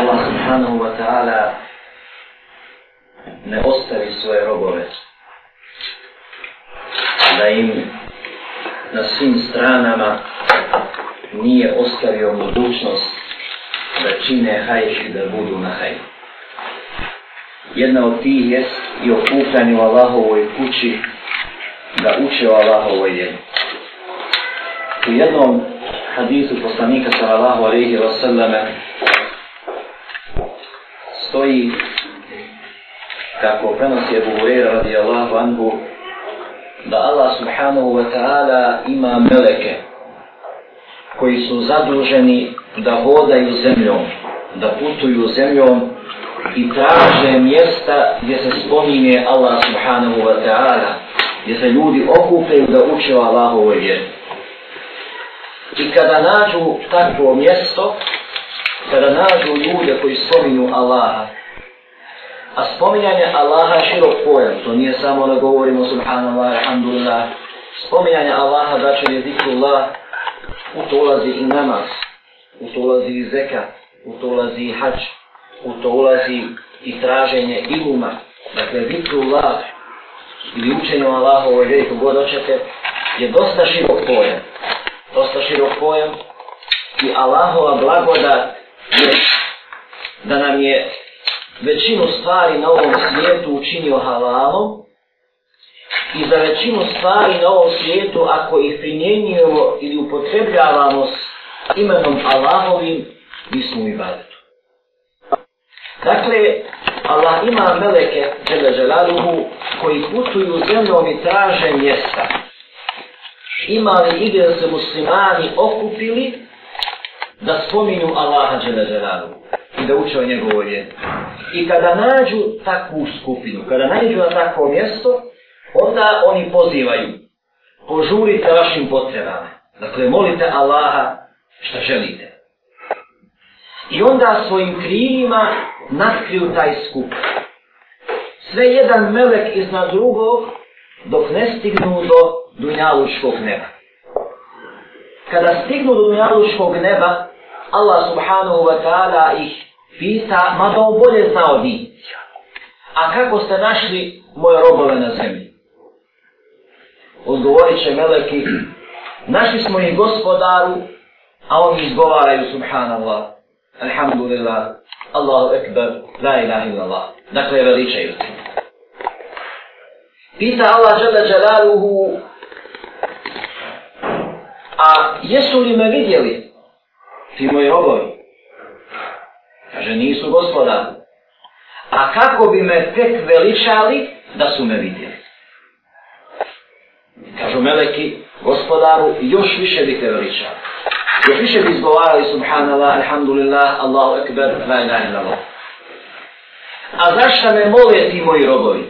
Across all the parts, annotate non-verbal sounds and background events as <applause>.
Allah subhanahu wa ta'ala ne ostavi svoje robove da im na svim stranama nije ostavio mogućnost da čine hajš i da budu na hajš. Jedna od tih jest i okupljanje u Allahovoj kući da uče o Allahovoj vjeri. U jednom hadisu poslanika sallallahu alaihi wa sallame stoji kako prenosi Ebu Hureyra radijallahu anhu da Allah subhanahu wa ta'ala ima meleke koji su zaduženi da hodaju zemljom, da putuju zemljom i traže mjesta gdje se spominje Allah subhanahu wa ta'ala, gdje se ljudi okupaju da uče o Allahovoj vjeri. I kada nađu takvo mjesto, kada nađu ljude koji spominju Allaha, a spominjanje Allaha je širok pojam, to nije samo da govorimo subhanallah, alhamdulillah, spominjanje Allaha, znači da će je zikrullah, u to ulazi i namaz, u to ulazi i zeka, u to ulazi i hač, u to ulazi i traženje iluma, dakle zikrullah, ili učenje o Allahovoj vjeri, kogod očete, je dosta širok pojam. Dosta širok pojam i Allahova blagodat je da nam je većinu stvari na ovom svijetu učinio halalom i za većinu stvari na ovom svijetu ako ih primjenjujemo ili upotrebljavamo s imenom Allahovim mi smo i badetu. Dakle, Allah ima meleke, Đele Želaluhu koji putuju zemljom i traže mjesta imali li da se muslimani okupili da spominju Allaha Đeleđeranu i da uče o njegovoj vjeri. I kada nađu takvu skupinu, kada nađu na takvo mjesto, onda oni pozivaju, požurite vašim potrebama. Dakle, molite Allaha šta želite. I onda svojim krilima naskriju taj skup. Sve jedan melek iznad drugog, dok ne stignu do dunjalučkog neba. Kada stignu do dunjalučkog neba, Allah subhanahu wa ta'ala ih pita, ma da on bolje zna od njih. A kako ste našli moje robove na zemlji? Odgovorit će meleki, našli smo ih gospodaru, a oni izgovaraju subhanallah, alhamdulillah, Allahu ekber, la ilaha illallah. Dakle, veličaju se. Pita Allah žele želaluhu, a jesu li me vidjeli ti moji robovi? Kaže, nisu gospoda. A kako bi me tek veličali da su me vidjeli? Kažu meleki, gospodaru, još više bi te veličali. Još više bi izgovarali subhanallah, alhamdulillah, Allahu ekber, la ilaha illallah. A zašto me mole ti moji robovi?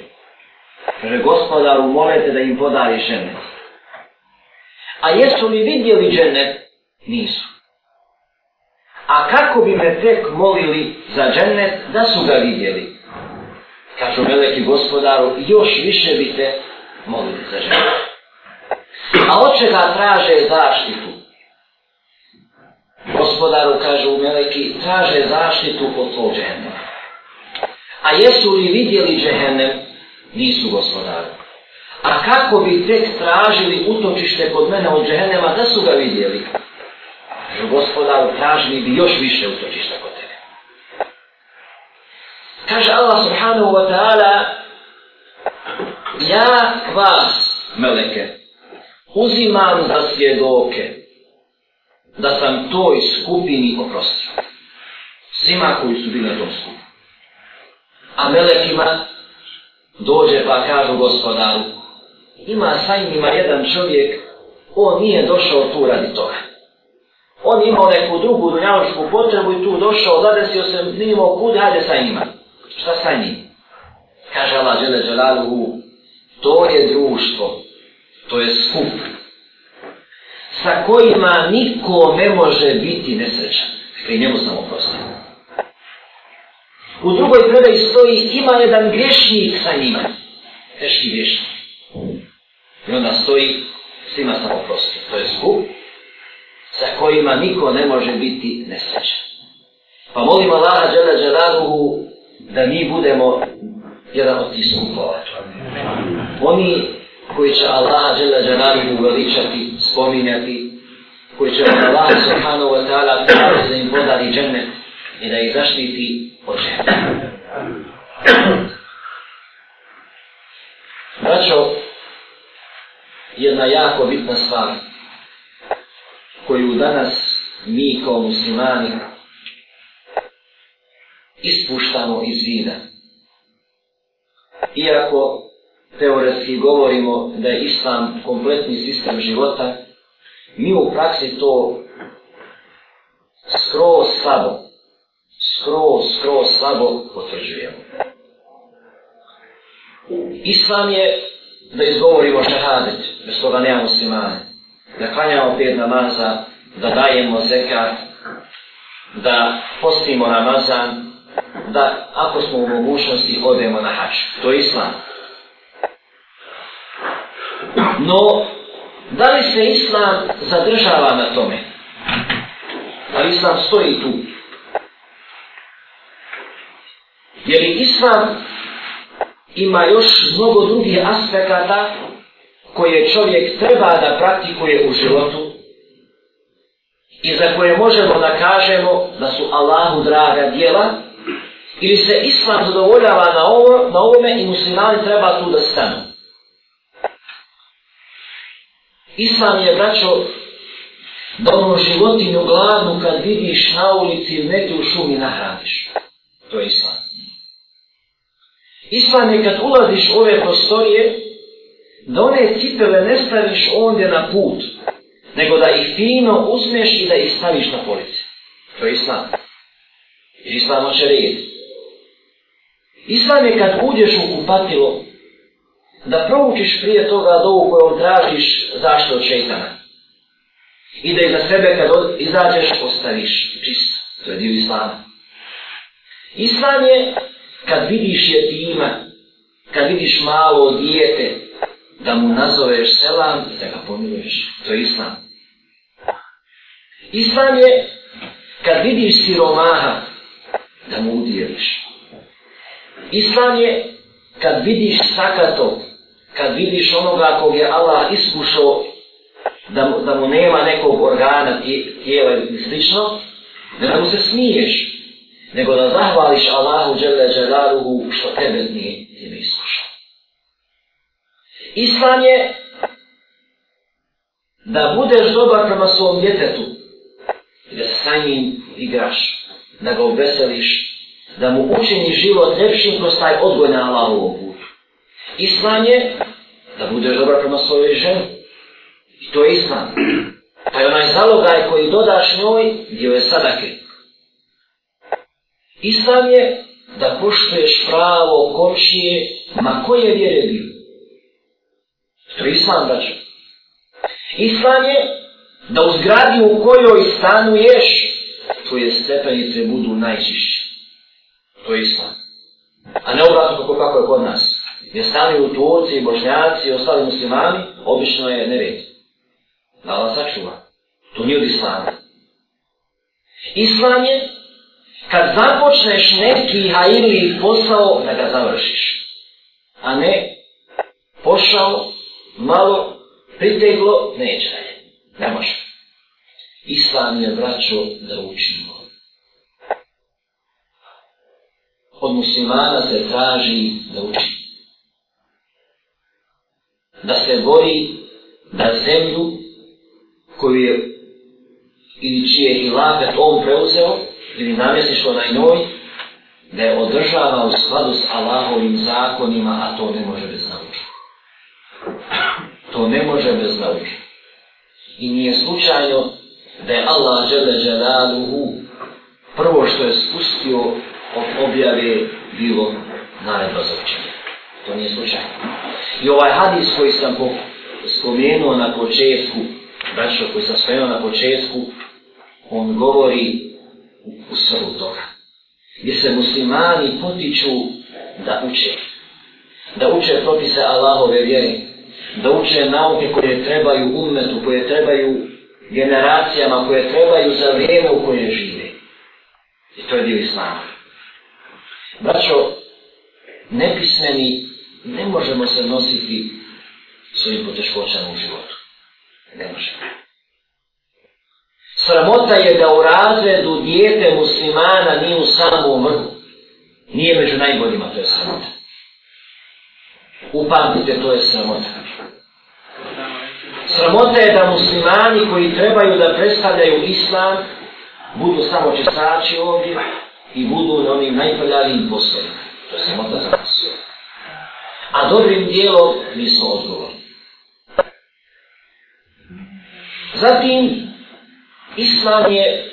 Kaže, gospodaru, molete da im podari žene. A jesu li vidjeli džennet? Nisu. A kako bi me tek molili za džennet da su ga vidjeli? Kažu veliki gospodaru, još više bi te molili za džennet. A od čega traže zaštitu? Gospodaru, kažu meleki, traže zaštitu od tvoj džennet. A jesu li vidjeli džennet? Nisu gospodaru. A kako bi tek tražili utočište kod mene od džehennema da su ga vidjeli? Kažu gospodaru, tražili bi još više utočišta kod tebe. Kaže Allah subhanahu wa ta'ala, ja vas, meleke, uzimam za svjedoke da sam toj skupini oprostio. Svima koji su bili na tom skupu. A melekima dođe pa kažu gospodaru, ima sa njima jedan čovjek, on nije došao tu radi toga. On imao neku drugu dunjaločku potrebu i tu došao, zadesio se, nije imao kud, hajde sa njima. Šta sa njim? Kaže Allah Đele Đelaluhu, to je društvo, to je skup, sa kojima niko ne može biti nesrećan. Dakle, njemu sam oprostio. U drugoj predaji stoji, ima jedan grešnik sa njima. Teški grešnik. I onda stoji, svima sam oprostio. To je skup sa kojima niko ne može biti nesrećan. Pa molim Allaha Đele Đelaluhu da mi budemo jedan od tih skupova. Oni koji će Allaha Đele Đelaluhu veličati, spominjati, koji će Allah Subhanahu wa ta'ala da im podari džennet i da ih zaštiti od džennet. Braćo, jedna jako bitna stvar koju danas mi kao muslimani ispuštamo iz vida. Iako teoretski govorimo da je islam kompletni sistem života, mi u praksi to skroz slabo, skroz, skroz slabo potvrđujemo. Islam je da izgovorimo šehadet, bez toga nema muslimane, da klanjamo pet namaza, da dajemo zekat, da postimo namazan, da ako smo u mogućnosti odemo na hač. To je islam. No, da li se islam zadržava na tome? Da li islam stoji tu? Jer islam ima još mnogo drugih aspekata koje čovjek treba da praktikuje u životu i za koje možemo da kažemo da su Allahu draga djela ili se islam zadovoljava na, ovo, na ovome i muslimani treba tu da stanu. Islam je, braćo, da ono životinju gladnu kad vidiš na ulici ili neki u šumi nahraniš. To je islam. Islam je kad ulaziš u ove prostorije, da one cipele ne staviš ondje na put, nego da ih fino uzmeš i da ih staviš na police. To je islam. Islam hoće red. Islam je kad uđeš u kupatilo, da proučiš prije toga dovu kojom tražiš zašto od šeitana. I da iza sebe kad izađeš ostaviš čisto. To je dio Islama. Islam je kad vidiš jetima, kad vidiš malo dijete, da mu nazoveš selam i da ga pomiluješ. To je Islam. Islam je kad vidiš siromaha, da mu udjeliš. Islam je kad vidiš sakato, kad vidiš onoga kog je Allah iskušao da, da mu nema nekog organa, tijela i slično, ne da mu se smiješ, nego da zahvališ Allahu Đele Đelaluhu što tebe nije. Islam je da budeš dobar prema svom djetetu i da sa njim igraš, da ga obeseliš, da mu učini život lepšim kroz taj odgoj na Allahovom putu. Islam je da budeš dobar prema svojoj ženi. I to je Islam. Pa je onaj zalogaj koji dodaš njoj, dio je sadake. Islam je da poštuješ pravo komšije, ma koje vjere bilo. To je Islam, braćo. Islam je da u zgradi u kojoj stanuješ, tvoje stepenice budu najčišće. To je Islam. A ne obratno kako, kako je kod nas. Gdje stanuju Turci, Bošnjaci i ostali muslimani, obično je nered. Da Allah sačuva. To nije od Islama. Islam je kad započneš neki hajili posao da ga završiš. A ne pošao, malo, priteglo, neće dalje. Ne može. Islam je vraćao da učimo. Od muslimana se traži da uči. Da se bori da zemlju koju je ili čije hilafet on preuzeo, ili namjesništvo na njoj, da je održava u skladu s Allahovim zakonima, a to ne može bez nama. To ne može bez nauke. I nije slučajno da je Allah žele želaluhu prvo što je spustio od objave bilo naredba za učenje. To nije slučajno. I ovaj hadis koji sam spomenuo na početku, braćo koji sam spomenuo na početku, on govori u srvu toga. Gdje se muslimani potiču da uče. Da uče propise Allahove vjere. Da uče nauke koje trebaju umetu, koje trebaju generacijama, koje trebaju za vrijeme u koje žive. I to je dio islama. Braćo, nepismeni ne možemo se nositi svojim poteškoćama u životu. Ne možemo. Sramota je da u razredu dijete muslimana nije u samom vrhu. Nije među najboljima, to je sramota. Upamtite, to je sramota. Sramota je da muslimani koji trebaju da predstavljaju islam budu samo česači ovdje i budu na onim najprljavijim poslovima. To je sramota za nas. A dobrim dijelom mi smo odgovorni. Zatim, islam je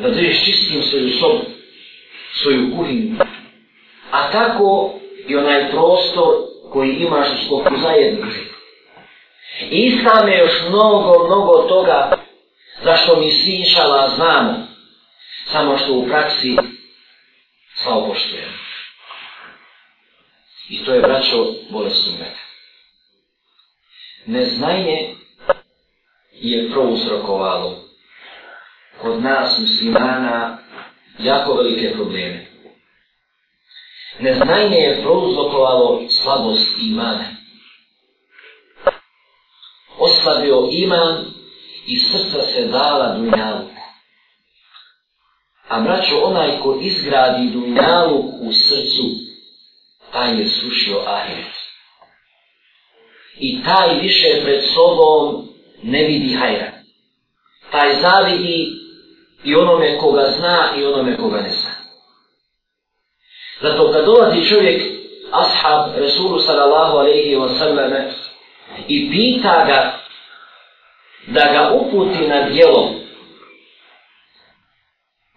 da držiš čistim svoju sobu, svoju kuhinu, a tako i onaj prostor koji imaš u sklopu zajednice. Islam je još mnogo, mnogo toga zašto mi svi inšala znamo, samo što u praksi slavo poštujemo. I to je, braćo, bolest umeta. Neznanje je prouzrokovalo kod nas muslimana jako velike probleme. Neznanje je prouzrokovalo slabost imana. Oslabio iman i srca se dala dunjalu. A braćo, onaj ko izgradi dunjaluk u srcu, taj je sušio ahiret. I taj više pred sobom ne vidi hajra. Taj zavidi i onome koga zna i onome koga ne zna. Zato kad dolazi čovjek, ashab Resulu sallallahu alaihi wa sallam, i pita ga da ga uputi na dijelo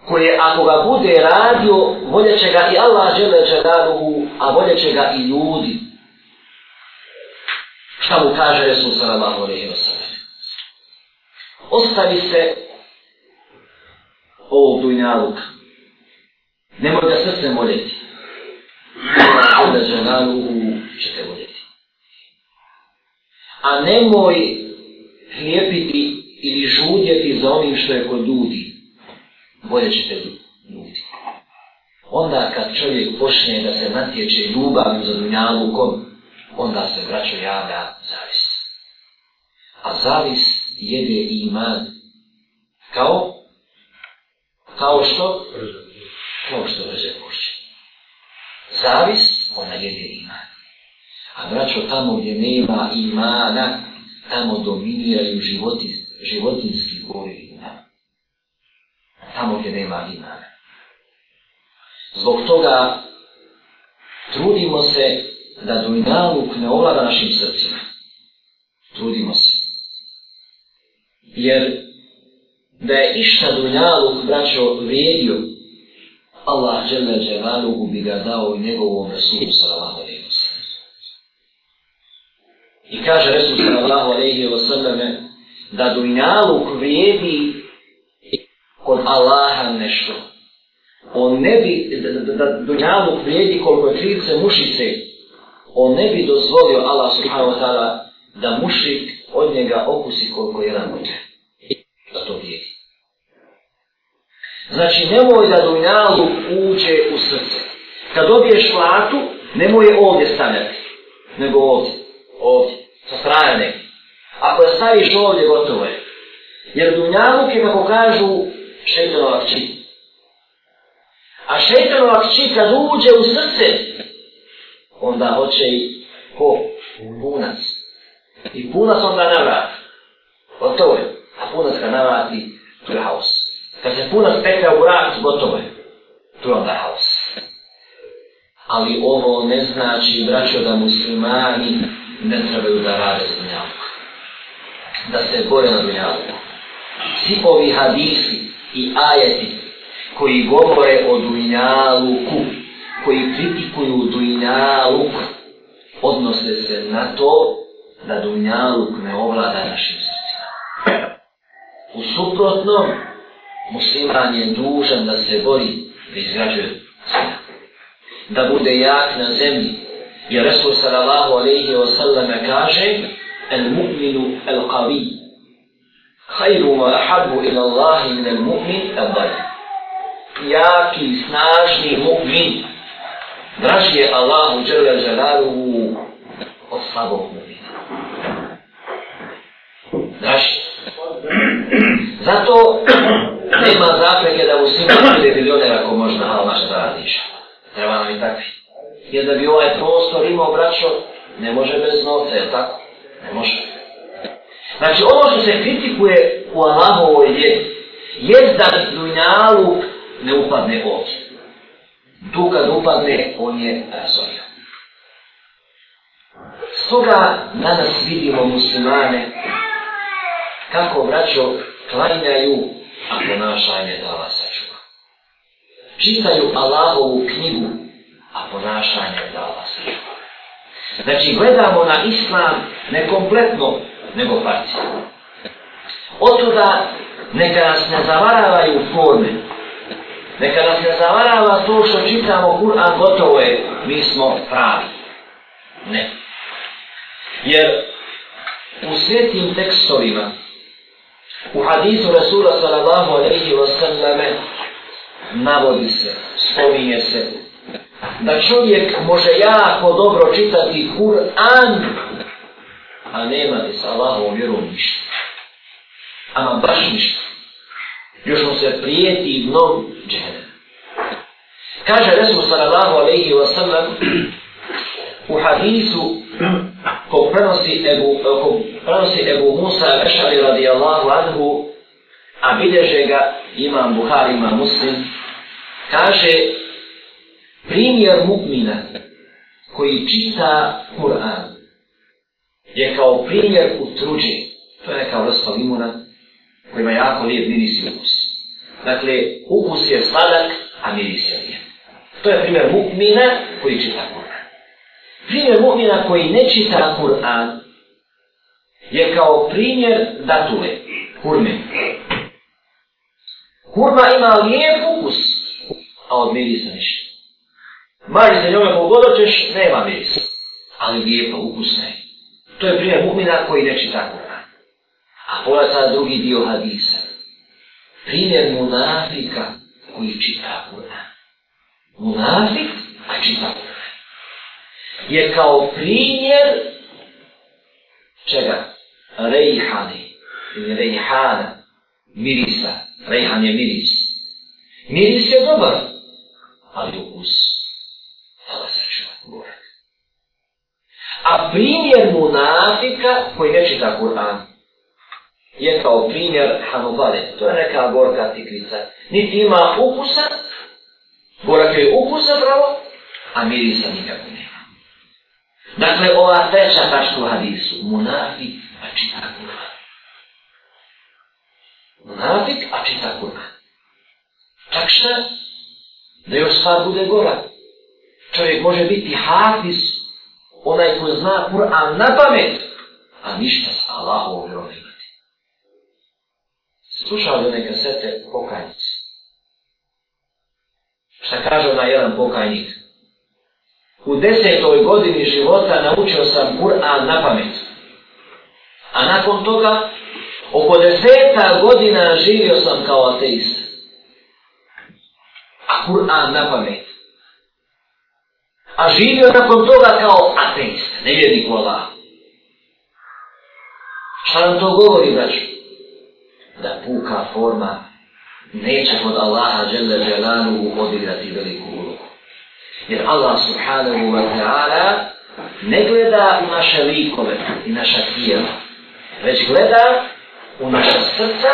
koje ako ga bude radio, volje će ga i Allah žele džadaluhu, a volje će ga i ljudi. Šta mu kaže Resul sallallahu alaihi wa sallam? Ostavi se ovog dunjaluka. Nemoj ga srce moljeti. Da džanaluhu ćete voljeti. A nemoj hlijepiti ili žudjeti za onim što je kod ljudi. Bolje ćete ljudi. Onda kad čovjek počne da se natječe ljubavim za dunjalukom, onda se braćo javlja zavis. A zavis jede iman kao Kao što? Kao što pošće. Zavis, ona jede iman. A braćo, tamo gdje nema imana, tamo dominiraju životi, životinski gori Tamo gdje nema imana. Zbog toga trudimo se da dunjaluk ne ovlada našim srcima. Trudimo se. Jer da je išta dunjaluk, braćo, vrijedio, Allah žele džemaluhu bi ga dao i njegovom Rasulu sallallahu alaihi wa sallam. I kaže Rasul sallallahu alaihi wa sallam da dunjaluk vrijedi kod Allaha nešto. On ne bi, da, da dunjaluk vrijedi koliko je krivce mušice, on ne bi dozvolio Allah subhanahu wa ta'ala da mušik od njega okusi koliko je ramote. Da to vrijedi. Znači, nemoj da dunjalu uđe u srce. Kad dobiješ platu, nemoj je ovdje stavljati. Nego ovdje. Ovdje. Sa strane neki. Ako je staviš ovdje, gotovo je. Jer dunjaluk je, kako kažu, šeitanova kći. A šeitanova kći kad uđe u srce, onda hoće i ko? Punac. I punac onda navrati. Gotovo je. A punac ga navrati, to je haos. Kad se puno spekta u brak, gotovo je. Tu je onda haos. Ali ovo ne znači, braćo, da muslimani ne trebaju da rade za dunjavku. Da se bore na dunjavku. Svi ovi hadisi i ajeti koji govore o dunjaluku, koji kritikuju dunjaluk, odnose se na to da dunjaluk ne ovlada našim srcima. U suprotnom, musliman je dužan da se bori da izgrađuje sina. Da bude jak na zemlji. Jer Resul sallallahu alaihi wa sallam kaže el mu'minu el qavi khayru ma ahabu ila Allahi min el mu'min el dajr. jaki, snažni mu'min. Draži je Allahu džele želalu od slabog mu'mina. Draži. <clears throat> Zato nema zapreke da u bude milioner ako možda malo našta radiš. Treba nam i takvi. Jer da bi ovaj prostor imao braćo, ne može bez novca, je tako? Ne može. Znači ono što se kritikuje u Allahovoj vjeri, je da dunjalu ne upadne ovdje. Tu kad upadne, on je razorio. Stoga danas vidimo muslimane kako braćo klanjaju, a ponašanje da vas sačuva. Čitaju Allahovu knjigu, a ponašanje da vas sačuva. Znači, gledamo na islam ne kompletno, nego parcijalno. Otuda neka nas ne zavaravaju forme. Neka nas ne zavarava to što čitamo Kur'an, gotovo je, mi smo pravi. Ne. Jer u svetim tekstovima, u hadisu Rasula sallallahu alaihi wa sallame, navodi se, spominje se, da čovjek može jako dobro čitati Kur'an, a nema ti sa Allahom vjerom ništa. Ama baš ništa. Još mu se prijeti dnom džene. Kaže Resul sallallahu alaihi wa sallam u hadisu ko prenosi Ebu, ko prenosi Ebu Musa Ešari radijallahu anhu a bilježe ga imam Buhari, imam Muslim kaže primjer mu'mina koji čita Kur'an je kao primjer u truđi. To je neka vrsta limuna koji ima jako lijep miris i ukus. Dakle, ukus je sladak, a miris je lijep. To je primjer mu'mina koji čita Kur'an. Primjer mu'mina koji ne čita Kur'an je kao primjer datule, kurme. Kurma ima lijep ukus, a od mirisa ništa. Mari se njome pogodoćeš, nema mirisa. Ali lijepa, ukusna je. To je primjer mu'mina koji ne čita Kur'an. A pola sad drugi dio hadisa. Primjer munafika koji čita Kur'an. Munafik, a čita Kur'an. Je kao primjer čega? Rejhani ili rejhana. Mirisa. Rejhan je miris. Miris je dobar, ali ukus. Hvala se čuva, gorak. A primjer munafika koji ne čita Kur'an je kao primjer Hanubale. To je neka gorka tikvica. Niti ima ukusa, gorak je ukusa pravo, a mirisa nikako nema. Dakle, ova treća tačka u hadisu, munafik, a čita Kur'an. Munafik, a čita Kur'an. Čak šta? Da još stvar bude gora. Čovjek može biti hafiz, onaj ko zna Kur'an na pamet, a ništa s Allahovom vjerom imati. Slušao li one kasete pokajnici? Šta kaže onaj jedan pokajnik? U desetoj godini života naučio sam Kur'an na pamet. A nakon toga, oko deseta godina živio sam kao ateist. A Kur'an na pamet a živio nakon toga kao ateist, nevjernik u Allah. Šta nam to govori, braću? Da puka forma neće kod Allaha dželle dželanu odigrati veliku ulogu. Jer Allah subhanahu wa ta'ala ne gleda u naše likove i naša tijela, već gleda u naša srca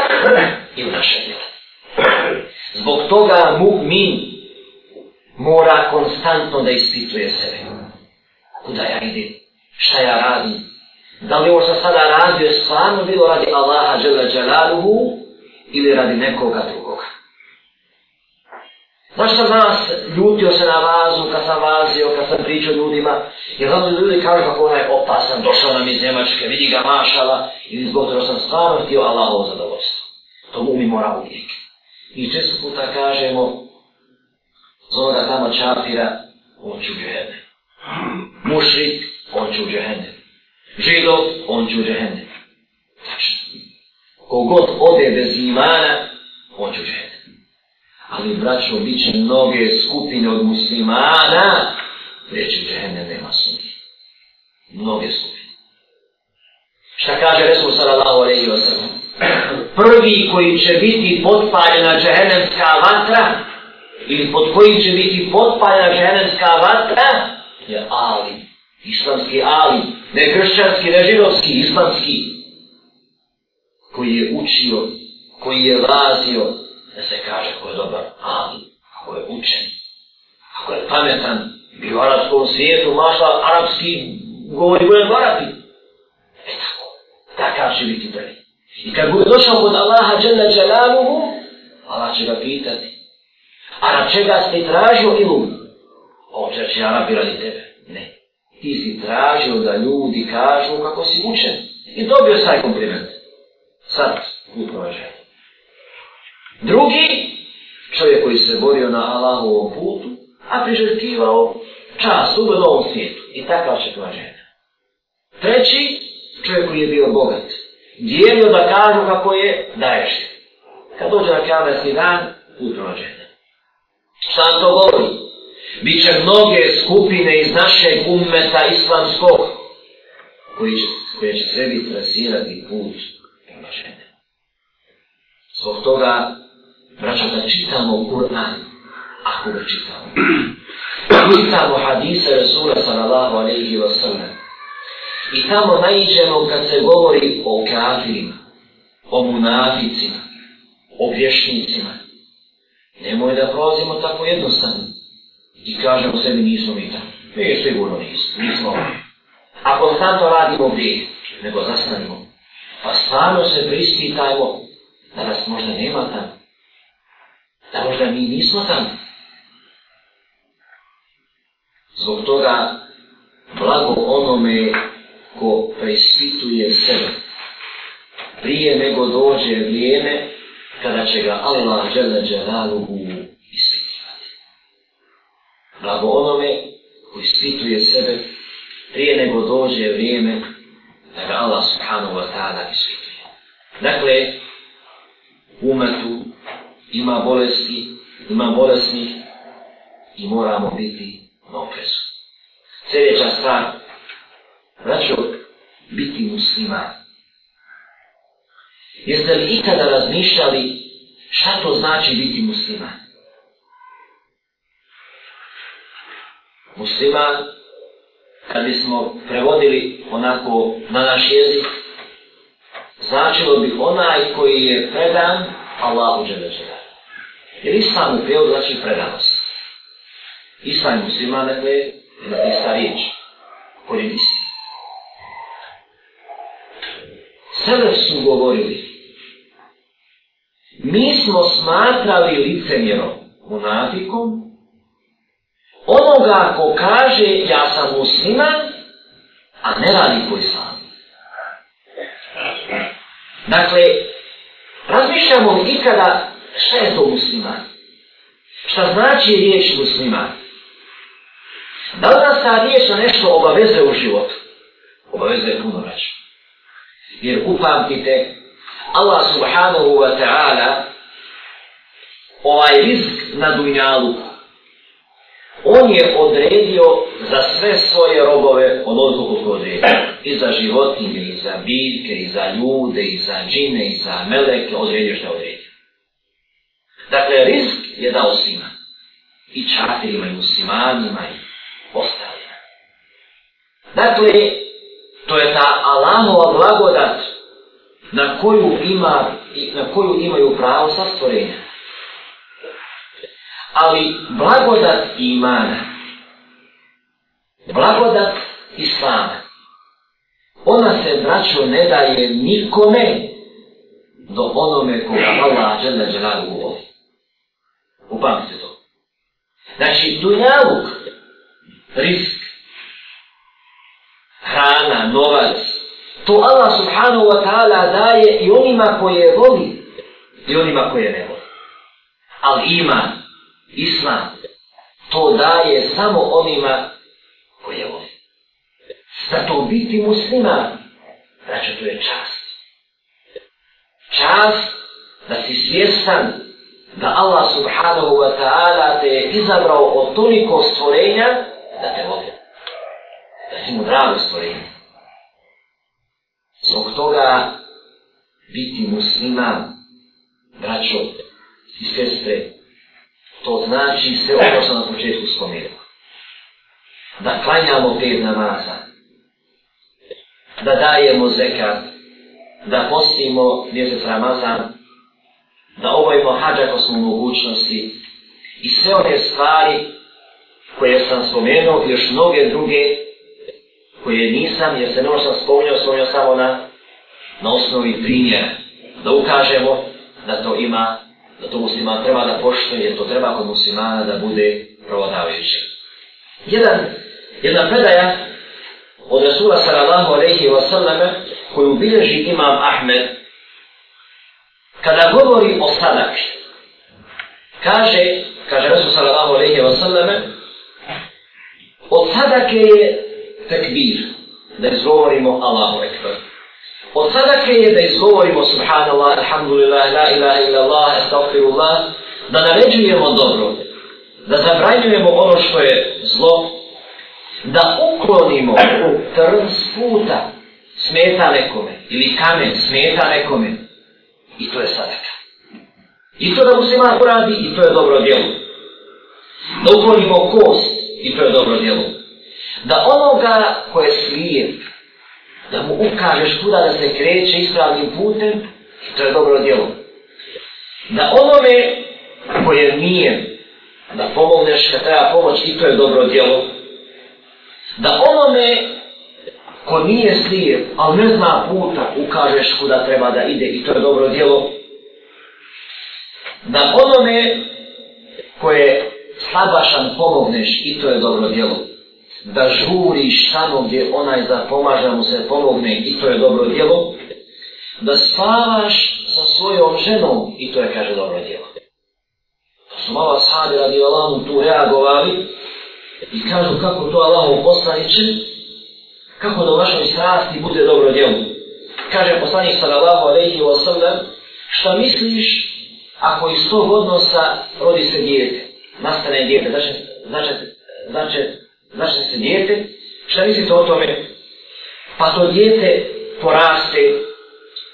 i u naše djela. Zbog toga mu'min mora konstantno da ispituje sebe. Kuda ja idem? Šta ja radim? Da li ovo što sada radio je stvarno bilo radi Allaha džela dželaluhu ili radi nekoga drugoga? Možda sam nas ljutio se na vazu kad sam vazio, kad sam pričao ljudima, jer znam ljudi kažu kako onaj opasan, došao nam iz Njemačke, vidi ga mašala, ili zbog toga sam stvarno htio Allahovo zadovoljstvo. To mu mi mora uvijek. I često puta kažemo, zove ga tamo čafira, on će u džehenne. Mušrik, on će u džehenne. Židov, on će u džehenne. Tačno. Kogod ode bez imana, on će u džehenne. Ali, braćo, bit će mnoge skupine od muslimana, reći džehennem nema sumnje. Mnoge skupine. Šta kaže Resul sallallahu alaihi wa sallam? Prvi koji će biti potpaljena džehennemska vatra, ili pod kojim će biti potpaljena džehennemska vatra, je Ali. Islamski Ali. Ne kršćanski, ne židovski, islamski. Koji je učio, koji je lazio, da se kaže ko je dobar Ali, ako je učen, ako je pametan, bio u arabskom svijetu, mašla arapski, govori bude dvarapi. E tako, takav će biti prvi. I kad bude došao kod Allaha dželle dželaluhu, Allah će ga pitati, a na čega ste tražio ilum? Ovo će Arabi radi tebe. Ne. Ti si tražio da ljudi kažu kako si učen. I dobio saj kompliment. Sad, put. Drugi, čovjek koji se borio na Allahovom putu, a priželjkivao čast u ovom svijetu. I takav će provađaj. Treći, čovjek koji je bio bogat. Dijelio da kažu kako je, daješ. Kad dođe na kamerski dan, put žena. Šta to govori? Biće mnoge skupine iz našeg ummeta islamskog koji će, koje će sebi trasirati put prema žene. Zbog toga, braćo, da čitamo Kur'an, ako ga čitamo, <clears throat> čitamo hadise Rasula sallallahu alaihi wa sallam, i tamo naiđemo kad se govori o kafirima, o munaficima, o vješnicima, nemoj da prolazimo tako jednostavno i kažemo sebi nismo mi tamo. Mi sigurno nismo, nismo. A konstantno radimo gdje, nego zastanimo. Pa stvarno se prispitajmo da nas možda nema tamo. Da možda mi nismo tamo. Zbog toga blago onome ko preispituje sebe prije nego dođe vrijeme kada će ga Allah žele dželaluhu blago onome ko ispituje sebe prije nego dođe vrijeme da ga Allah subhanahu wa ta'ala ispituje. Dakle, umetu ima bolesti, ima bolesnih i moramo biti na oprezu. Sljedeća stvar, braćo, biti musliman. Jeste li ikada razmišljali šta to znači biti musliman? musliman, kad bismo prevodili onako na naš jezik, značilo bi onaj koji je predan Allahu Đeleđera. Jer islam u prijevod znači predanost. Islam musliman, dakle, je ista riječ. Koji je isti. Su govorili, mi smo smatrali licemjerom, munafikom, onoga ko kaže ja sam musliman, a ne radi po islamu. Dakle, razmišljamo li ikada šta je to musliman? Šta znači riječ musliman? Da li nas ta riječ na nešto obaveze u životu? Obaveze puno reći. Jer upamtite, Allah subhanahu wa ta'ala ovaj risk na dunjalu On je odredio za sve svoje robove onoliko koliko odredio. I za životinje, i za biljke, i za ljude, i za džine, i za meleke, odredio što je odredio. Dakle, rizk je dao svima. I čafirima, i muslimanima, i ostalima. Dakle, to je ta Allahova blagodat na koju, ima, na koju imaju pravo sa stvorenja ali blagodat imana, blagodat islama, ona se, braćo, ne daje nikome do onome koga Allah žele želalu u ovi. Upamite to. Znači, dunjaluk, risk, hrana, novac, to Allah subhanahu wa ta'ala daje i onima koje voli i onima koje ne voli. Ali iman, Islam to daje samo onima koje voli. Zato biti muslima, znači to je čast. Čast da si svjestan da Allah subhanahu wa ta'ala te je izabrao od toliko stvorenja da te vodi. Da si mu drago stvorenje. Zbog toga biti musliman, braćo i sestre, to znači sve ono što na početku spomenuo. Da klanjamo pet namaza, da dajemo zekat, da postimo mjesec Ramazan, da obavimo hađa ako smo mogućnosti i sve one stvari koje sam spomenuo i još mnoge druge koje nisam, jer se ne ono sam spomenuo, spomenuo samo na, na osnovi primjera. Da ukažemo da to ima, da to musliman treba da poštuje, jer to treba kod muslimana da bude provodavajući. Jedan, jedna predaja od Rasula sallallahu alaihi wa sallam koju bilježi imam Ahmed kada govori o sadaki kaže kaže Rasul sallallahu alaihi wa sallame od sadake je tekbir da izgovorimo Allahu ekber. Od sadake je da izgovorimo subhanallah, alhamdulillah, la ilaha illallah, astaghfirullah da naređujemo dobro da zabranjujemo ono što je zlo da uklonimo trn s puta smeta nekome ili kamen smeta nekome i to je sadaka. I to da musliman uradi i to je dobro djelo. Da uklonimo kost i to je dobro djelo. Da onoga ko je slijep, da mu ukažeš kuda da se kreće ispravnim putem, i to je dobro djelo. Da onome koje nije, da pomogneš kad treba pomoć i to je dobro djelo da onome ko nije slijep, ali ne zna puta, ukažeš kuda treba da ide i to je dobro djelo. Da onome koje slabašan pomogneš i to je dobro djelo. Da žuriš tamo gdje onaj za pomaža mu se pomogne i to je dobro djelo. Da spavaš sa svojom ženom i to je, kaže, dobro djelo. To su malo sahabi radi Allahom tu reagovali i kažu kako to Allahom poslaniče, kako da u našoj strasti bude dobro djelo. Kaže poslanik sallallahu alaihi wa sallam, šta misliš ako iz tog odnosa rodi se dijete, nastane dijete, znači, znači, znači, znači se dijete, šta mislite o tome? Pa to dijete poraste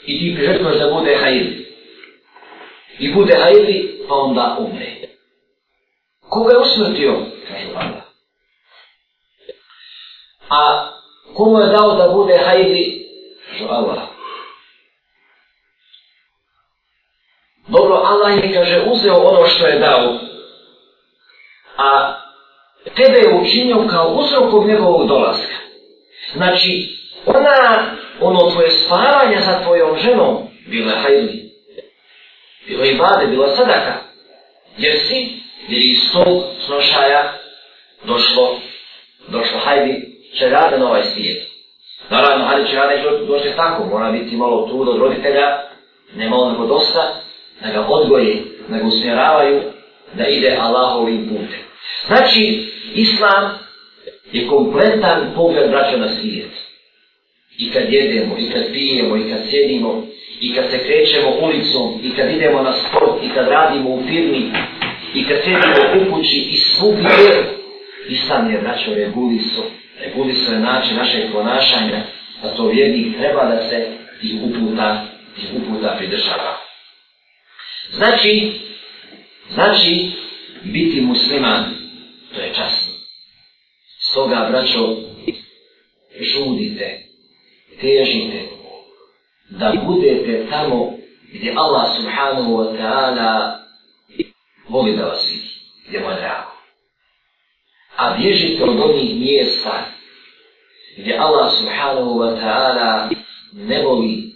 i ti priželjkuješ da bude hajli. I bude hajli, pa onda umre. Koga je usmrtio? Kaže Allah. A komu je dao da bude hajdi? Allah. Dobro, Allah je, kaže, uzeo ono što je dao. A tebe je učinio kao uzrokom njegovog dolaska. Znači, ona, ono tvoje spavanje sa tvojom ženom, bila je hajdi. Bilo je bade, bila sadaka. Jer si, jer iz tog snošaja došlo, došlo hajdi, će rade na ovaj svijet. Naravno, hajde će rade doći tako, mora biti malo trud od roditelja, ne malo nego dosta, da ga odgoje, da ga usmjeravaju, da ide Allahovim putem. Znači, Islam je kompletan pogled braća na svijet. I kad jedemo, i kad pijemo, i kad sjedimo, i kad se krećemo ulicom, i kad idemo na sport, i kad radimo u firmi, i kad sjedimo u kući, i svugdje, Islam je braćo reguliso je način našeg ponašanja, a to vjernik treba da se tih uputa, tih uputa pridržava. Znači, znači, biti musliman, to je časno. Stoga, braćo, žudite, težite, da budete tamo gdje Allah subhanahu wa ta'ala voli da vas vidi, gdje mu je drago a bježite od onih mjesta gdje Allah subhanahu wa ta'ala ne voli,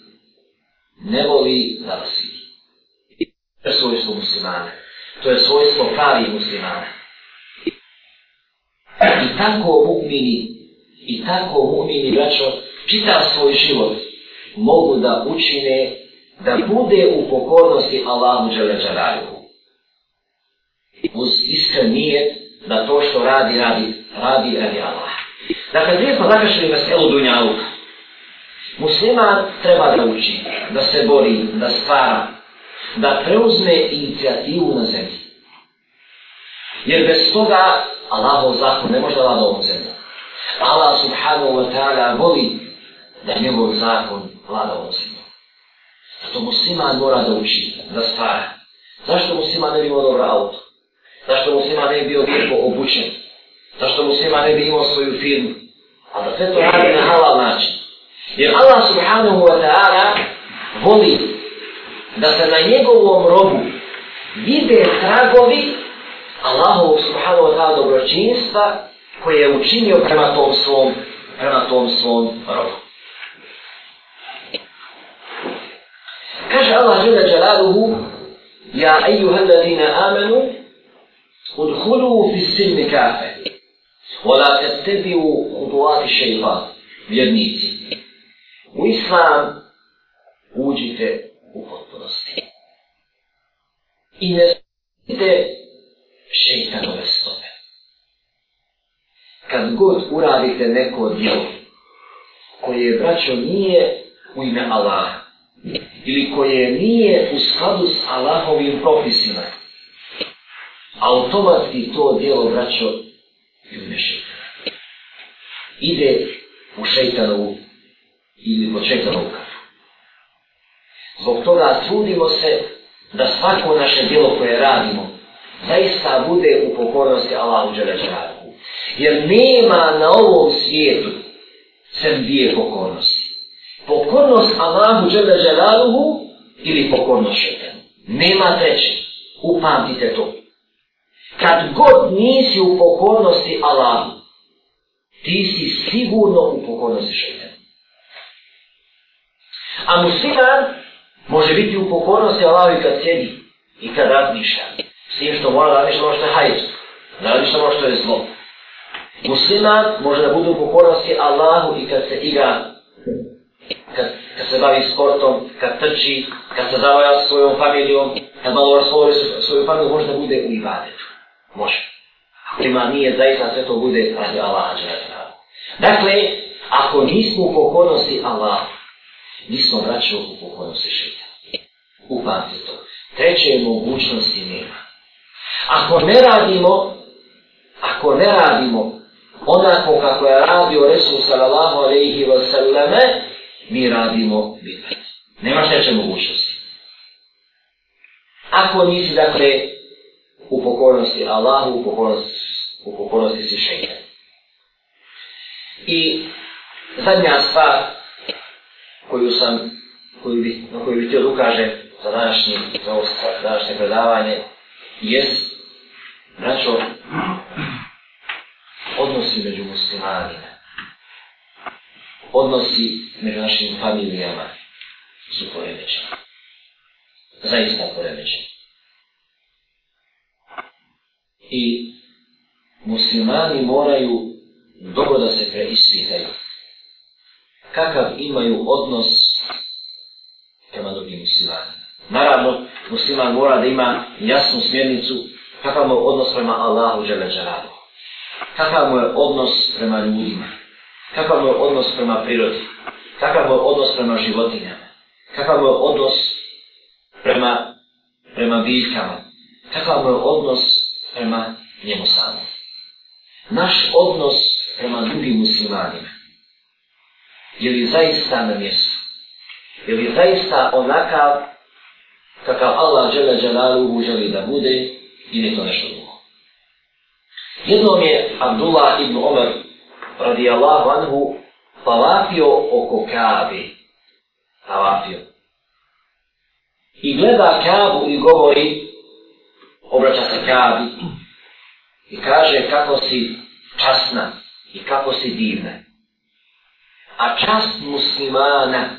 ne voli da vas vidi. To je svojstvo muslimana. To je svojstvo pravi muslimana. I tako mu'mini, i tako mu'mini, braćo, čita svoj život, mogu da učine da bude u pokornosti Allahu Đeleđaraju. Uz iskren nijet, da to što radi, radi, radi, radi Allah. Dakle, gdje smo zakašili meselu Dunjaluka? Musliman treba da uči, da se bori, da stvara, da preuzme inicijativu na zemlji. Jer bez toga Allahov zakon ne može da vlada ovom zemlju. Allah subhanahu wa ta'ala voli da njegov zakon vlada ovom zemlju. Zato musliman mora da uči, da stvara. Zašto musliman ne bi imao dobro auto? Zašto muslima ne bi bio lijepo obučen? Zašto muslima ne bi imao svoju firmu? A da sve to radi na halal način. Jer Allah subhanahu wa ta'ala voli da se na njegovom robu vide tragovi Allahovog subhanahu wa ta'ala dobročinstva koje je učinio prema tom svom, prema tom svom robu. Kaže Allah žele jalaluhu Ja ejuha ladina amanu udhulu fi silmi kafe. Vola te tebi u huduati šeitan vjernici. U islam uđite u potpunosti. I ne slijedite šeitanove stope. Kad god uradite neko djelo koje braćo nije u ime Allaha ili koje nije u skladu s Allahovim propisima, automatski to dijelo vraćao i u. Ide u šeitanovu ili po šeitanovu kafu. Zbog toga trudimo se da svako naše dijelo koje radimo zaista bude u pokornosti Allahu Đerađaraku. Jer nema na ovom svijetu sem dvije pokornosti pokornost Allahu Đerađaraku ili pokornost šeitanu. Nema treće. Upamtite to. Kad god nisi u pokornosti Allahu, ti si sigurno u pokornosti šetanu. A musliman može biti u pokornosti Allahu i kad sjedi i kad razmišlja. S tim što mora da radiš ono što je hajz. Da radiš ono što je zlo. Musliman može da bude u pokornosti Allahu i kad se igra kad, kad se bavi sportom, kad trči, kad se zavaja svojom familijom, kad malo raspovori svoju familiju, može da bude u ibadet. Može. Ako ima nije zaista sve to bude radi Allaha dželezna. Dakle, ako nismo u pokornosti Allah, nismo vraćali u pokornosti šeita. Upamte to. Treće mogućnosti nema. Ako ne radimo, ako ne radimo onako kako je radio Resul sallallahu alaihi wa sallame, mi radimo bidat. Nema šteće mogućnosti. Ako nisi, dakle, u pokornosti Allahu, u pokornosti, u pokornosti si šeitan. I zadnja stvar koju sam, koju bi, na koju bi htio da ukažem za današnji, za ovo današnje predavanje, jest, braćo, odnosi među muslimanima odnosi među našim familijama su poremećeni. Zaista poremećeni. I muslimani moraju dobro da se preispitaju. Kakav imaju odnos prema drugim muslimanima. Naravno, musliman mora da ima jasnu smjernicu kakav mu je odnos prema Allahu Đeleđaradu. Kakav mu je odnos prema ljudima kakav je odnos prema prirodi, kakav je odnos prema životinjama, kakav je odnos prema, prema biljkama, kakav je odnos prema njemu samom. Naš odnos prema drugim muslimanima, je li zaista na mjestu? Je li zaista onakav kakav Allah žele dželaluhu želi da bude ili to nešto drugo? Jednom je Abdullah ibn Omer radijallahu anhu tavafio oko Kabe. Tavafio. I gleda Kabu i govori, obraća se Kabi i kaže kako si časna i kako si divna. A čast muslimana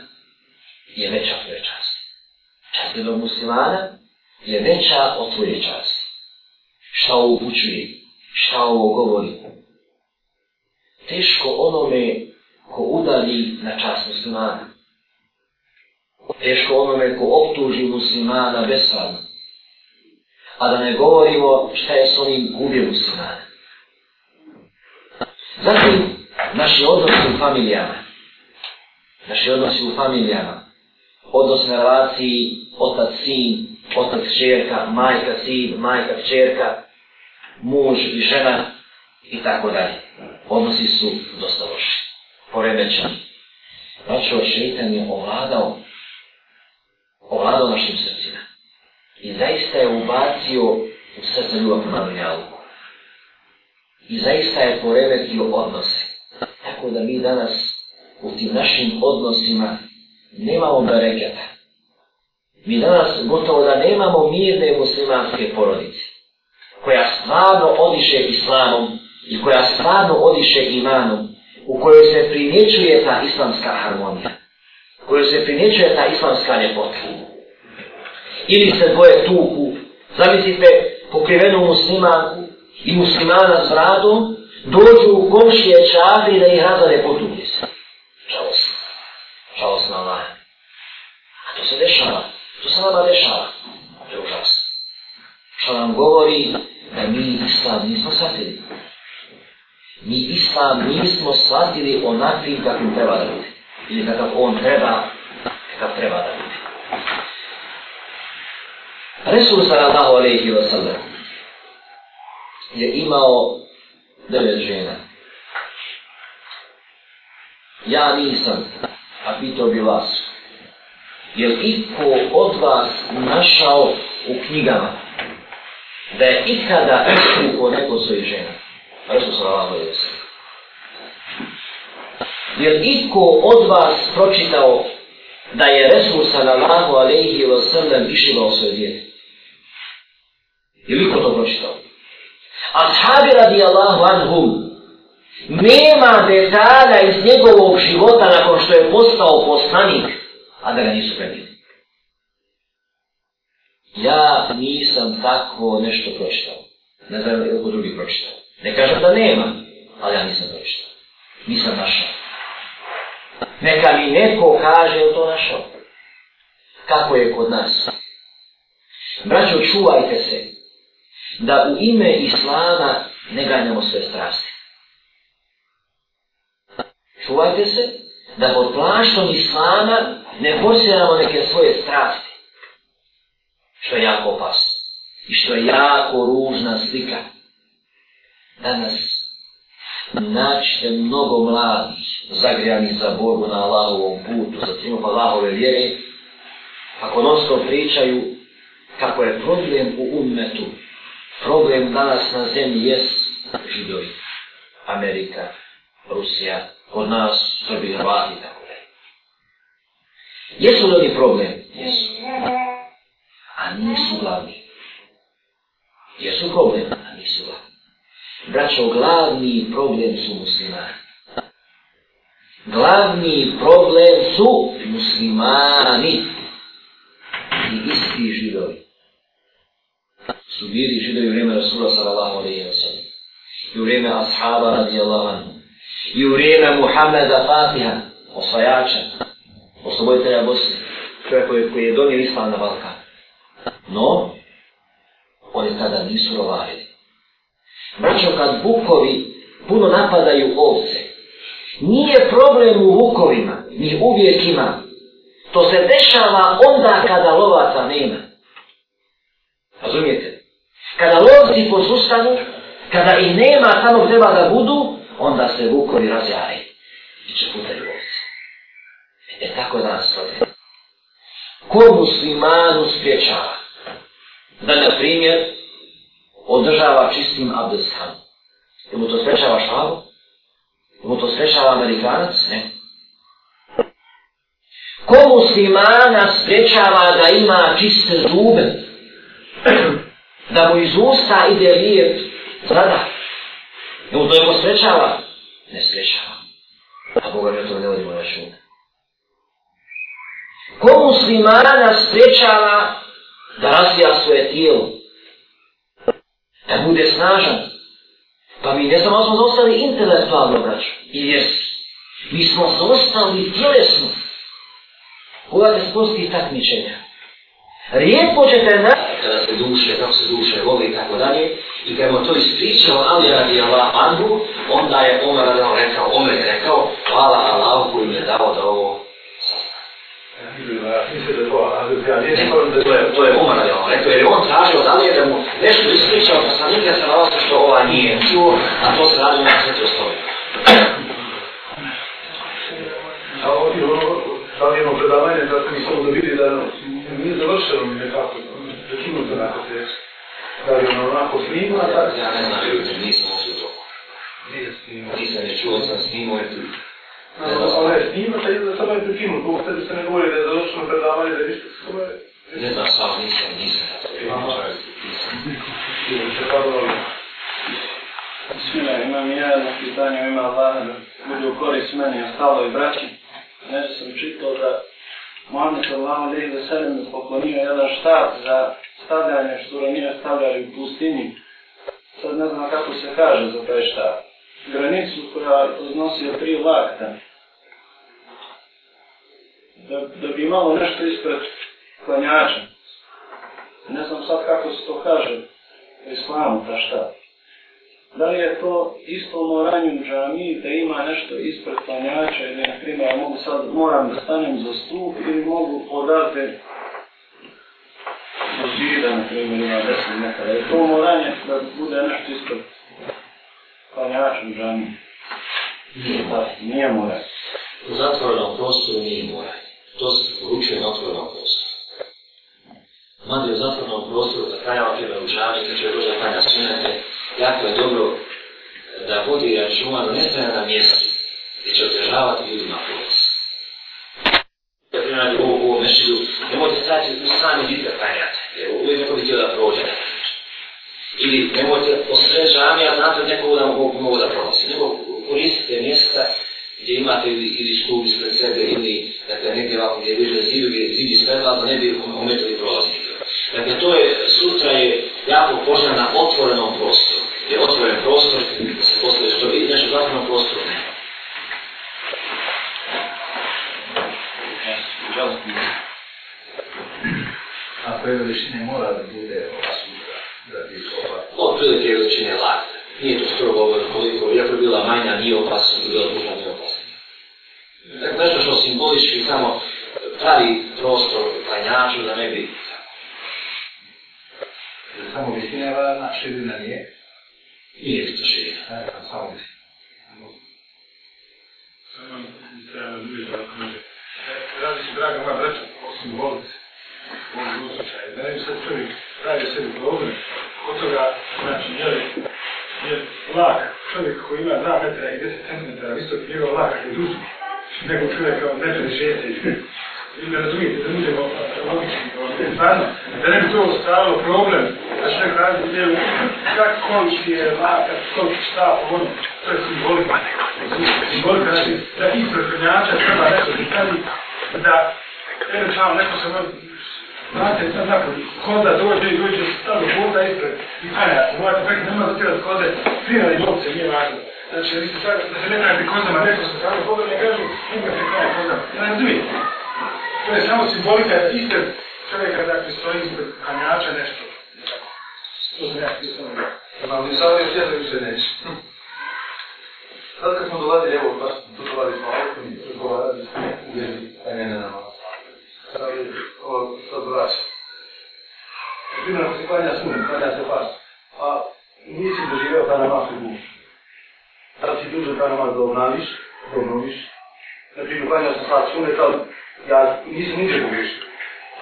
je veća od tvoje časti. Čast jednog muslimana je veća od tvoje časti. Šta ovo upućuje? Šta ovo govori? teško onome ko udali na čast muslimana. Teško onome ko optuži muslimana bespravno. A da ne govorimo šta je s onim gubio muslimana. Zatim, naši odnosi u familijama. Naši odnosi u familijama. Odnos na relaciji otac-sin otac, čerka, majka, sin, majka, čerka, muž i žena i tako dalje. Odnosi su dosta loši, poremećani. Znači, šeitan je ovladao, ovladao našim srcima. I zaista je ubacio u srce ljubav prema dunjaluku. I zaista je poremetio odnose. Tako da mi danas u tim našim odnosima nemamo bereketa. Mi danas gotovo da nemamo mirne muslimanske porodice, koja stvarno odiše islamom i koja stvarno odiše imanom, u kojoj se primjećuje ta islamska harmonija, u kojoj se primjećuje ta islamska ljepota. Ili se dvoje tuku, zamislite pokrivenu muslimanku i muslimana s bradom, dođu u komšije čafi da ih razane potupi se. Žalostno. Žalostno Allah. A to se dešava. To se nama dešava. To je užasno. Što nam govori da mi islam nismo shvatili. Mi islam nismo shvatili onakvim kakvim treba da bude. Ili kakav on treba, kakav treba da bude. Resul sallallahu alaihi wa sallam je imao devet žena. Ja nisam, a pitao bi vas, je li iko od vas našao u knjigama da je ikada iskupo neko svoje žena? Resul sallallahu alaihi wa sallam. Je li iko od vas pročitao da je Resul sallallahu alaihi wa sallam išivao svoje djete? Je li ko to pročitao? Ashabi radijallahu anhum nema detalja iz njegovog života nakon što je postao poslanik, a da ga nisu prenijeli. Ja nisam tako nešto pročitao. Ne znam je ko drugi pročitao. Ne kažem da nema, ali ja nisam pročitao. Nisam našao. Neka mi neko kaže je to našao. Kako je kod nas? Braćo, čuvajte se da u ime Islama ne ganjamo sve strasti. Čuvajte se da pod plaštom Islama ne posjeramo neke svoje strasti. Što je jako opasno. I što je jako ružna slika. Danas naćete mnogo mladih zagrijani za borbu na Allahovom putu, za triumf Allahove vjere, ako non pričaju kako je problem u ummetu, problem danas na zemlji jes židovi, Amerika, Rusija, kod nas, Srbi, Hrvati, tako da. Jesu li oni problem? Jesu. A nisu glavni. Jesu problem? A nisu glavni. Braćo, glavni problem su muslimani. Glavni problem su muslimani i isti židovi su bili židovi u vrijeme Rasula sallallahu alaihi wa sallam. I u vrijeme ashaba radijallahu anhu. I u vrijeme Muhammeda Fatiha, osvajača, osloboditelja Bosne, čovjek koji, koji je donio islam na Balkan. No, oni tada nisu rovarili. Braćo, kad bukovi puno napadaju ovce, nije problem u vukovima, ni uvijek ima. To se dešava onda kada lovaca nema. Razumijete? Kada lovci posustanu, kada ih nema tamo treba da budu, onda se vukovi razjare i će putaju lovci. E tako da nas stoje. Ko muslimanu spriječava da, na primjer, održava čistim abdestan? Je mu to spriječava šalu? Je mu to spriječava amerikanac? Ne. Ko muslimana spriječava da ima čiste zube? <clears throat> da mu iz usta ide lijep zada. I mu to je posrećava? Ne srećava. A Boga mi to ne vodimo računa. Ko muslimana sprečava da razvija svoje tijelo? Da bude snažan? Pa mi ne samo smo zostali intelektualno, braću, i vjerski. Mi smo zostali tjelesno. Pogledajte sportskih takmičenja. Rijetko ćete na... Kada se duše, kako se duše voli i tako dalje, i kada to ispričao Ali radi Allah Anhu, onda je Omer radi Allah rekao, Omer je rekao, hvala Allah koji mi je dao da ovo sazna. Mislim da to je, to je Umar radi Allah, rekao, jer je on tražio da li je da mu nešto ispričao poslanika sa nalazi što ova nije čuo, a to se radi na sveti osnovi. A ovdje ono, da li jedno predavanje, da ste mi samo da vidi da nije završeno mi nekako, da kinu to onako te, da li ono onako snima, tako? Ja ne znam, vjerujte, nisam osvio to. Nije snima. Nisam je čuo, sam snimao i tu. Ali je snima, da je samo je prekinuto, ovo tebi se ne govori da je završeno predavanje, da je ništa samo je... Ne znam, sam nisam, nisam. Bismillah, imam ja jedno pitanje, ima Allah da bude u korist meni i ostalo i braći. Nešto sam čitao da Muhammed sallallahu alaihi wa sallam poklonio jedan štap za stavljanje što ranije stavljali u pustinji. Sad ne znam kako se kaže za taj štap. Granicu koja odnosio tri lakta. Da, da bi imalo nešto ispred klanjača. Ne znam sad kako se to kaže u islamu, ta štap. Da li je to isto u moranju džami, da ima nešto ispred klanjača ili, na primjer, ja mogu sad, moram da stanem za stup ili mogu odate do zida, na primjer, ima deset metara. Je to moranje da bude nešto ispred klanjača u džami? Nije, pa, nije moranje. U zatvorenom prostoru nije moranje. To se poručuje na otvorenom prostoru. Mada je u zatvorenom prostoru za klanjava prema u džami, kad će dođe da klanja sunete, jako je dobro eh, da vodi računa do ne na mjestu gdje će otežavati ljudima proces. Ja primjer u ovom mešidu, nemojte staviti u sami vid da klanjate, jer uvijek neko bi htio da prođe na Ili nemojte posred džami, a znate neko da mogu, mogu da prolazi. Nego koristite mjesta gdje imate ili, ili stup ispred sebe ili dakle, negdje ovako gdje je bliže zidu, gdje zidi zid ispred vas, da ne bi ometali prolaznika. Dakle, to je, sutra je jako poželjno na otvorenom prostoru. Je otvoren prostor, da se postavi što vidi, nešto zatvorenom prostoru ne. Ako je veličine mora da bude ova sutra, da bi ova... Od prilike veličine lakta. Nije to skoro govor koliko, iako je bila manja, nije opasna, to je bila duža, nije opasna. Dakle, nešto što simbolički samo pravi prostor klanjaču da ne bi Samo visina je važna, širina nije. Nije bitno širina. Ne, samo visina. Samo mi treba da. Radi se, draga moja braća, osim u ovom slučaju, da ne bi sad čovjek pravi sebi problem, od toga, znači, jer, jer lak, čovjek koji ima 2 metra i 10 cm visok, njegov lak je duži, nego čovjeka od metra i 60 ili ne razumijete, da budemo logični, stvarno, da ne bi to ostalo problem, da će neko raditi djelu, kak koliki je laka, koliki šta, ono, to je simbolika. Simbolika, znači, da i krnjača treba nešto da stavi, da, eventualno, neko se može, znate, sad nakon, koda dođe i dođe, stavno koda ispred, i kanja, morate pekati, nema da tirati kode, prijeli novce, nije važno. Znači, vi ste sad, da se ne kajate kozama, neko se stavno koda, ne kažu, ima se kaja kozama. Ja Ne razumijem. To je samo simbolika da ispred čovjeka dakle stoji ispred kanjača nešto. To sam ja htio samo da. Sad još jedno više neće. Sad kad smo dolazili, evo, baš tu dolazili smo autom i razgovarali smo u vezi kajene na nas. Sad je ovo sad vraća. Primjer, ako se klanja sunet, klanja se pas, pa a nisi doživeo ta namaz u gušu. Sad si dužan ta namaz da obnaviš, da obnoviš. Na primjer, klanja se pas sunet, ali ja nisam niđe pogriješio.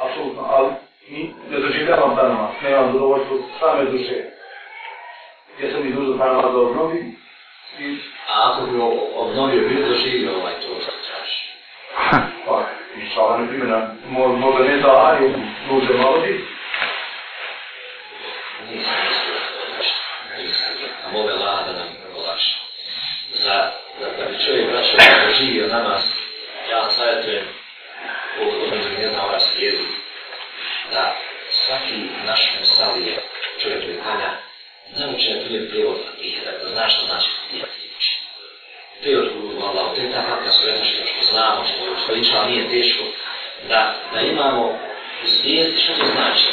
Apsolutno, ali ni, ne doživljavam ta namaz, nemam zadovoljstvo same duše. Jesam i dužan ta namaz da obnovim i... A ako bi obnovio, bi doživio ovaj to što traži. <laughs> Pa, inšala, ne primjena, možda ne da, ali duže malo bi. Nisam mislio da to nešto. Nisam. A mole lada nam olakša. Za, da, da bi čovjek vraćao da doživio namaz, ja savjetujem odnosno vjeru, da svaki naš musalije, čovjek koji klanja, nauči na primjer prijevod Fatihe, da, zna što znači Fatiha tiče. Prijevod u Allah, to je ta kakva sveta što što znamo, što, je lično nije teško, da, da imamo u svijesti što to znači.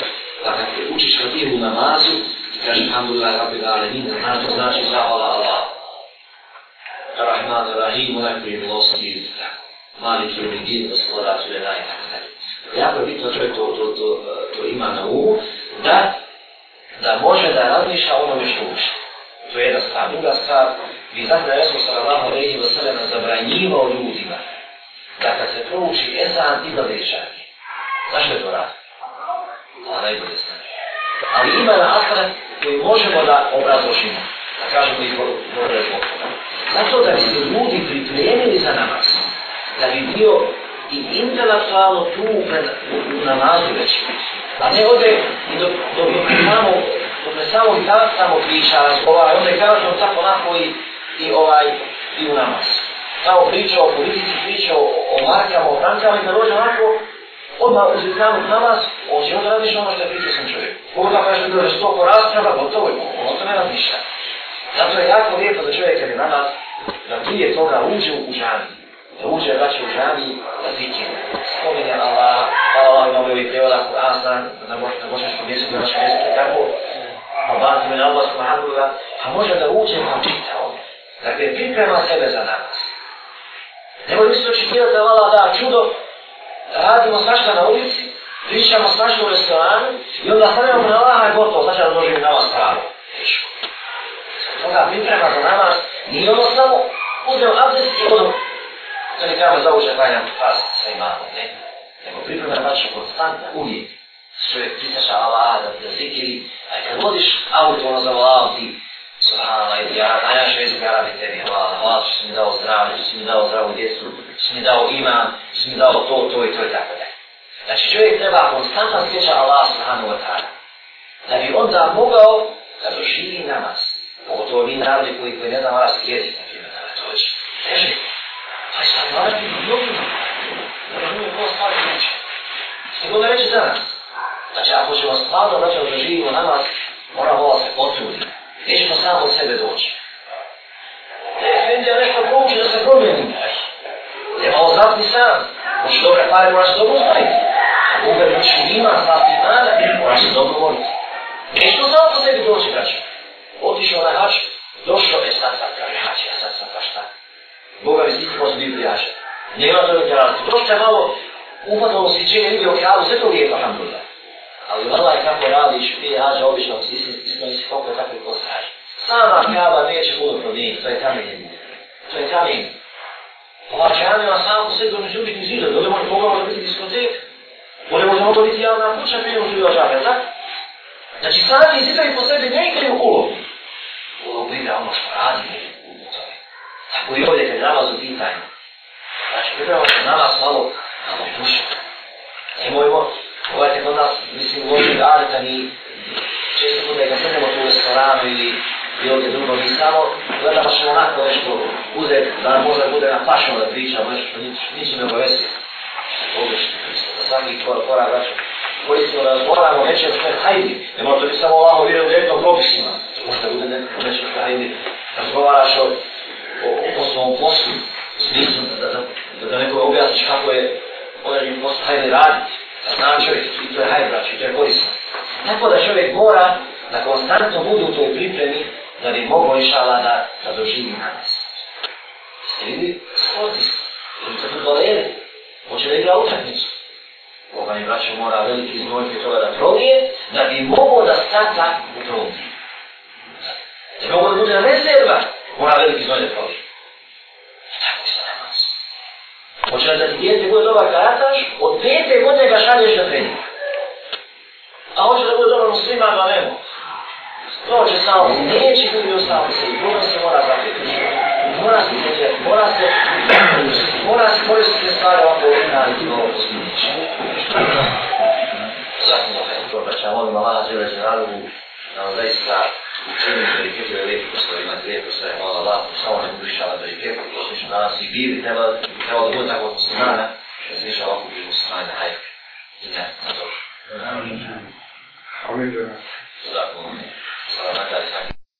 Pa kad učiš Fatihu u namazu, ti kaže Alhamdulillah, Rabbil Alemin, da zna to znači zahvala Allah. Rahman, Rahim, onaj koji je milostiv, mali Malik je umidin, gospodar, sve. Jako je bitno čovjek to, to, to, e, to ima na umu, da, da može da razmišlja onome što uči. To je jedna stvar. Druga stvar, vi znate da je Resul sallallahu alaihi wa sallam zabranjivao ljudima da kad se prouči ezan i šarke. Zašto je to rad? Da najbolje zna. Ali ima na aspekt koji možemo da obrazložimo. Da kažemo i dobro zbog. Zato da bi se ljudi pripremili za namaz. Da bi bio i intelektualno tu u namazu već. A ne ode i dok, dok, dok samo dok ne samo i danas samo priča, razgovara, onda je kažemo tako onako i, i ovaj, i u namaz. Samo priča o politici, priča o, o markama, o frankama i kad dođe onako, odmah uz islamu namaz, on će onda radiš ono što je pričao sam čovjek. Kogu da kažeš da dođe sto po rasprava, gotovo je, on to ne razmišlja. Zato je jako lijepo da čovjek kad je namaz, da prije toga uđe u džami se uče vraća u džami, da zikir. Spominje Allah, hvala Allah, ima ovaj prevoda Kur'an, da možeš pomijestiti na vaše mjesto, tako, pa Obati me na Allah subhanahu wa pa može da uđe pa čita ovdje. Dakle, priprema sebe za namaz. Nemoj misliti očekivati da vala da čudo, radimo svašta na ulici, pričamo svašta u restoranu i onda stavljamo na Allaha i gotovo, znači da doživim namaz pravo. Teško. Toga priprema za namaz nije ono samo uzmem abdest i odom to ne kamo zauče klanjam pas sa imamom, ne? Nego priprema znači konstanta uvijek. Čovjek prisjeća Allah da, da zikiri, a kad vodiš auto, ono za zavolao ti, Subhanallah, ja, a ja što jezik arabi tebi, hvala, hvala što si mi dao zdravlje, što si mi dao zdravu djecu, što si mi dao iman, što si mi dao to, to i to i tako da. Znači čovjek treba konstantno sjeća Allah subhanahu wa ta'ala. Da bi onda mogao da doživi namaz. Pogotovo mi narodi koji, koji ne znam arabski jezik, na primjer, da to dođe. Teže. Pa je sad arabi mnogi. Ne razumije ko stvari neće. Što god reći za nas. Znači, ako ćemo stvarno znači, da živimo namaz, moramo da se potruditi. Nećemo samo od sebe doći. Ne, Efendija nešto pouči da se promijeni. Ne malo znati sam. Hoće dobre pare, moraš se dobro staviti. Ako uvek znači ima, znati imana, moraš se dobro moliti. Neće samo po sebi doći, braćo. Otišao na hač, došao, je sad sad kaže hač, ja sad sam baš tako. Boga mi svi kroz Biblijaša. Nema to neke razlike. Došće malo upadalo osjećenje, vidio kralu, sve to lijepo, alhamdulillah. Ali valaj kako radiš, ti je hađa obično, si isto nisi kako je tako i postaje. Sama kava neće budu promijeniti, to je kamen. To je kamen. Ova džamija sama po sebi ono neće biti ni da dole može Boga može biti diskotek, dole može mogo biti javna kuća, prije može biti džamija, tak? Znači sami zidovi po sebi ne igraju ulogu. Ulogu igra ono što radi u. Tako i ovdje kad namaz u pitanju. Znači pripremamo se namaz malo, malo duše. Nemojmo, ovaj kad od nas, mislim, u ovih adeta mi često puta kad sedemo tu u restoranu ili i ovdje drugo, mi samo gledamo što onako nešto uzeti, da nam možda bude na pašno da pričamo, nešto što ničim ne obavesuje. Pogrešno, da svaki korak znači, vraću. Koristimo da razgovaramo nečem što je hajdi, ne mora to biti samo ovako vjerujem direktno propisima. To možda bude nešto što je hajdi. Razgovaraš o, ovom poslu, u smislu da, da, da, da nekoj objasniš kako je određen posao hajde raditi da zna čovjek, i to je hajde braći, to je korisno. Tako da čovjek mora da konstantno bude u toj pripremi da bi mogo išala da, da doživi na nas. Ste vidi sportist, ili se futbolere, hoće da igra utakmicu. Boga mi braćo mora veliki znojke toga da prolije, da bi mogo da stata u prolije. Da bi mogo da bude rezerva, mora veliki znoj da prolije. Hoće da ti djete bude dobar karataš, od pete godine ga šalješ na trening. A hoće da bude dobar muslima, ga nemo. To će samo, neće biti ostalo se mora se mora zapiti. Mora se pođeti, mora se, mora se koristiti stvari ovako na ovo posljedniče. Zatim da je to, braća, molim Allah, zelo se zelo, da vam zaista učinimo da je kjepe lijepo postoji, imati lijepo sve, molim Allah, samo ne budu išala da kjepe, to smo danas i bili, treba trebalo da bude tako muslimana, da se više ovako bili muslimani na hajke. I ne, na to. Amin. Amin. Zakon. Salamat ali